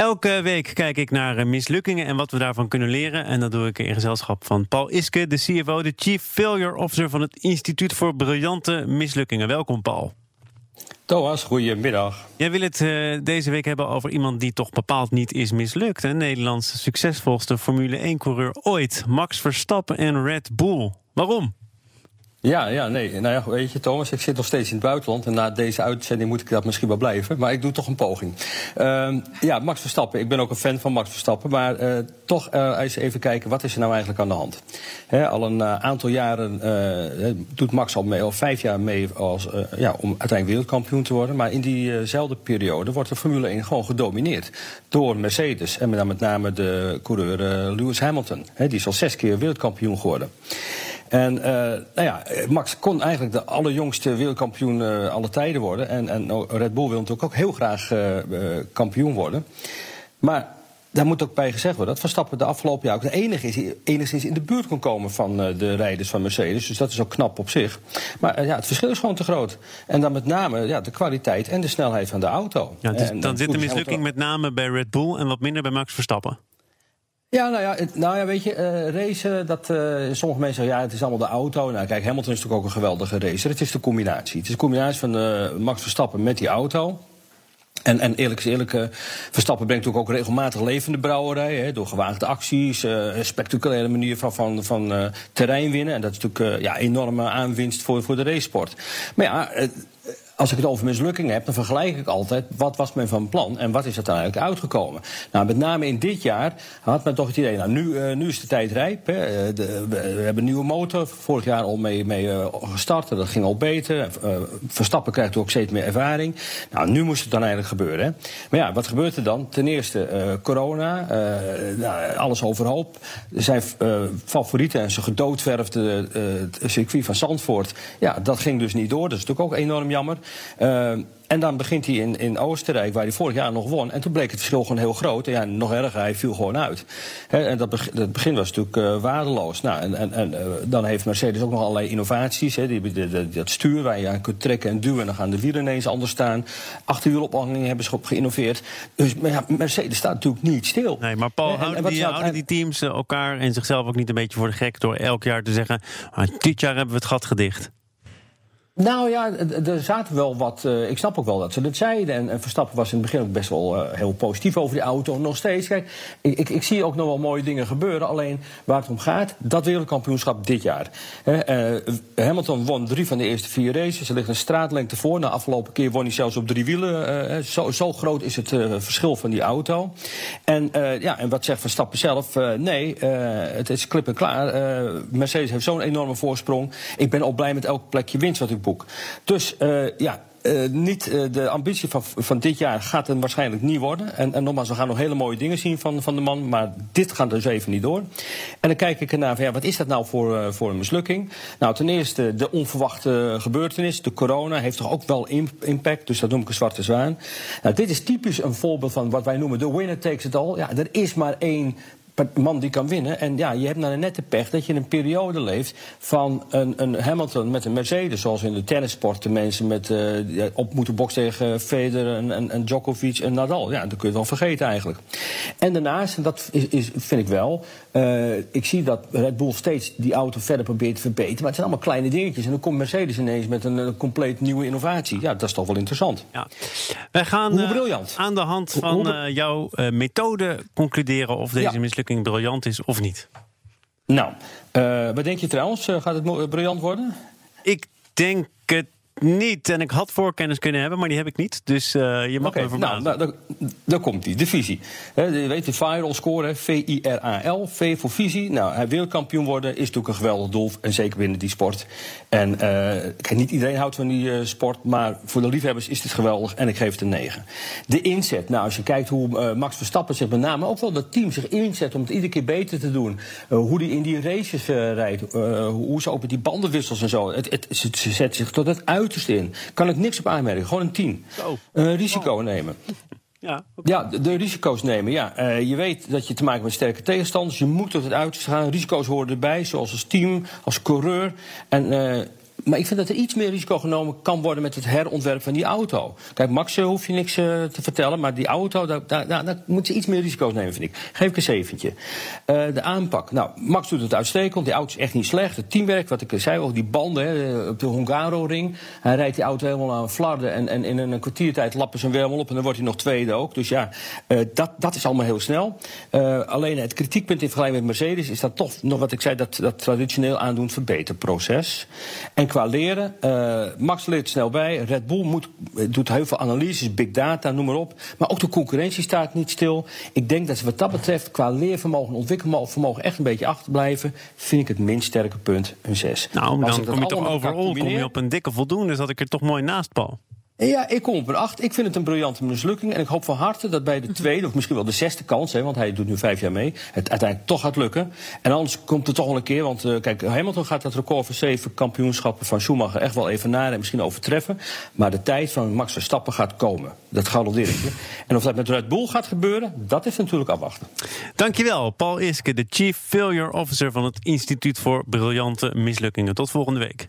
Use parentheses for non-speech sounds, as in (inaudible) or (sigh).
Elke week kijk ik naar eh, mislukkingen en wat we daarvan kunnen leren. En dat doe ik in gezelschap van Paul Iske, de CFO, de Chief Failure Officer van het Instituut voor Briljante Mislukkingen. Welkom, Paul. Thomas, goedemiddag. Jij wil het uh, deze week hebben over iemand die toch bepaald niet is mislukt. Een Nederlands succesvolste Formule 1-coureur ooit. Max Verstappen en Red Bull. Waarom? Ja, ja, nee. Nou ja, weet je, Thomas, ik zit nog steeds in het buitenland. En na deze uitzending moet ik dat misschien wel blijven. Maar ik doe toch een poging. Uh, ja, Max Verstappen. Ik ben ook een fan van Max Verstappen. Maar uh, toch uh, eens even kijken, wat is er nou eigenlijk aan de hand? Al een uh, aantal jaren doet Max al mee, al vijf jaar mee als, ja, om uiteindelijk wereldkampioen te worden. Maar in diezelfde periode wordt de Formule 1 gewoon gedomineerd door Mercedes. En met name de coureur Lewis Hamilton. Die is al zes keer wereldkampioen geworden. En uh, nou ja, Max kon eigenlijk de allerjongste wereldkampioen uh, alle tijden worden. En, en Red Bull wil natuurlijk ook heel graag uh, kampioen worden. Maar daar moet ook bij gezegd worden dat Verstappen de afgelopen jaar ook de enige is die enigszins in de buurt kon komen van de rijders van Mercedes. Dus dat is ook knap op zich. Maar ja, het verschil is gewoon te groot. En dan met name ja, de kwaliteit en de snelheid van de auto. Ja, dus en, dan zit de mislukking met name bij Red Bull en wat minder bij Max Verstappen. Ja, nou ja, nou ja, weet je, uh, racen, dat, uh, sommige mensen zeggen, ja, het is allemaal de auto. Nou, kijk, Hamilton is natuurlijk ook een geweldige racer. Het is de combinatie. Het is de combinatie van uh, Max Verstappen met die auto. En, en eerlijk is eerlijk, Verstappen brengt natuurlijk ook regelmatig levende brouwerij. Hè, door gewaagde acties, een spectaculaire manier van, van, van terrein winnen. En dat is natuurlijk ja, enorme aanwinst voor, voor de racesport. Maar ja, als ik het over mislukkingen heb, dan vergelijk ik altijd wat was men van plan en wat is er uiteindelijk uitgekomen. Nou, met name in dit jaar had men toch het idee, nou, nu, uh, nu is de tijd rijp. Hè. Eh, we, hebben een nieuwe motor, vorig jaar al mee, mee uh, gestart, dat ging al beter. Verstappen krijgt ook steeds meer ervaring. Nou, nu moest het dan eigenlijk gebeuren. Hè. Maar ja, wat gebeurt er dan? Ten eerste corona, nou, alles overhoop. Zijn favorieten en zijn gedoodverfde circuit van Zandvoort, ja, dat ging dus niet door. Dat is natuurlijk ook enorm jammer. Uh, en dan begint hij in, in Oostenrijk, waar hij vorig jaar nog won. En toen bleek het verschil gewoon heel groot. En ja, nog erger, hij viel gewoon uit. en dat, begin, dat begin was natuurlijk uh, waardeloos. Nou, en en, en uh, dan heeft Mercedes ook nog allerlei innovaties. He, die, dat stuur waar je aan kunt trekken en duwen. En dan gaan de wielen ineens anders staan. Achterwielophangingen hebben ze op geïnnoveerd. Dus maar ja, Mercedes staat natuurlijk niet stil. Nee, maar Paul, houden, die, houden die teams elkaar en zichzelf ook niet een beetje voor de gek... door elk jaar te zeggen, ah, dit jaar hebben we het gat gedicht? Nou ja, er zaten wel wat. Uh, ik snap ook wel dat ze dat zeiden. En, en, Verstappen was in het begin ook best wel uh, heel positief over die auto. Nog steeds. Kijk, ik, ik, zie ook nog wel mooie dingen gebeuren. Alleen waar het om gaat, dat wereldkampioenschap dit jaar. Uh, Hamilton won drie van de eerste vier races. Er ligt een straatlengte voor. De afgelopen keer won hij zelfs op drie wielen. Zo, zo, groot is het verschil van die auto. En, ja, en wat zegt Verstappen zelf? nee, het is klip en klaar. Mercedes heeft zo'n enorme voorsprong. Ik ben ook blij met elk plekje winst wat ik boek. Dus uh, ja, uh, niet, uh, de ambitie van, van dit jaar gaat het waarschijnlijk niet worden. En, en nogmaals, we gaan nog hele mooie dingen zien van, van de man. Maar dit gaat dus even niet door. En dan kijk ik ernaar van ja, wat is dat nou voor, voor een mislukking? Nou, ten eerste de onverwachte gebeurtenis. De corona heeft toch ook wel impact. Dus dat noem ik een zwarte zwaan. Nou, dit is typisch een voorbeeld van wat wij noemen de winner takes it all. Ja, er is maar één man die kan winnen. En ja, je hebt nou net de pech dat je in een periode leeft van een, een Hamilton met een Mercedes. Zoals in de tennissport de mensen met, uh, op moeten boksen tegen Federer en, en, en, Djokovic en Nadal. Ja, dat kun je het wel vergeten eigenlijk. En daarnaast, en dat is, is vind ik wel, uh, ik zie dat Red Bull steeds die auto verder probeert te verbeteren. Maar het zijn allemaal kleine dingetjes. En dan komt Mercedes ineens met een, een compleet nieuwe innovatie. Ja, dat is toch wel interessant. Ja. Wij gaan uh, aan de hand van jouw methode concluderen of deze mislukking briljant is of niet. Nou, uh, wat denk je trouwens? Uh, gaat het briljant worden? Ik denk niet. En ik had voorkennis kunnen hebben, maar die heb ik niet. Dus uh, je mag okay, me verbazen. Nou, daar, daar komt hij, de visie. He, je weet de viral score, V-I-R-A-L. V voor visie. Nou, hij wil kampioen worden, is natuurlijk een geweldig doel. En zeker binnen die sport. En uh, niet iedereen houdt van die uh, sport. Maar voor de liefhebbers is dit geweldig. En ik geef het een 9. De inzet. Nou, als je kijkt hoe Max Verstappen zich met name... ook wel dat team zich inzet om het iedere keer beter te doen. hoe hij in die races rijdt. hoe ze ook met die bandenwissels en zo. Het, het, ze zet zich tot het uit uiterste in. Kan ik niks op aanmerken. Gewoon een 10. Uh, risico nemen. (laughs) Ja, ja de, de, risico's nemen. Ja. Uh, je weet dat je te maken hebt met sterke tegenstanders. Je moet tot het uiterste gaan. Risico's horen erbij, zoals als team, als coureur. En uh, maar ik vind dat er iets meer risico genomen kan worden met het herontwerp van die auto. Kijk, Max eh, hoef je niks uh, te vertellen, maar die auto, daar, daar, daar, moet ze iets meer risico's nemen, vind ik. Geef ik een zeventje. Uh, de aanpak. Nou, Max doet het uitstekend. Die auto is echt niet slecht. Het teamwerk, wat ik zei, ook die banden hè, op de Hongaro-ring. Hij rijdt die auto helemaal aan flarden en, en in een kwartiertijd lappen ze hem weer op en dan wordt hij nog tweede ook. Dus ja, dat, dat is allemaal heel snel. alleen het kritiekpunt in vergelijking met Mercedes is dat toch nog wat ik zei, dat, dat traditioneel aandoen verbeterproces. En qua leren. Uh, Max leert snel bij. Red Bull moet, doet heel veel analyses, big data, noem maar op. Maar ook de concurrentie staat niet stil. Ik denk dat ze wat dat betreft qua leervermogen, ontwikkelvermogen echt een beetje achterblijven. Vind ik het minst sterke punt een 6. Nou, dan kom je toch overal kom je op een dikke voldoende. Dus dat ik er toch mooi naast, Paul. Ja, ik kom op een 8. Ik vind het een briljante mislukking. En ik hoop van harte dat bij de tweede, of misschien wel de zesde kans, hè, want hij doet nu vijf jaar mee, het uiteindelijk toch gaat lukken. En anders komt het toch wel een keer, want uh, kijk, Hamilton gaat dat record van zeven kampioenschappen van Schumacher echt wel even naar en misschien overtreffen. Maar de tijd van Max Verstappen gaat komen. Dat garandeer ik je. En of dat met Red Bull gaat gebeuren, dat is natuurlijk afwachten. Dankjewel, Paul Iske, de Chief Failure Officer van het Instituut voor Briljante Mislukkingen. Tot volgende week.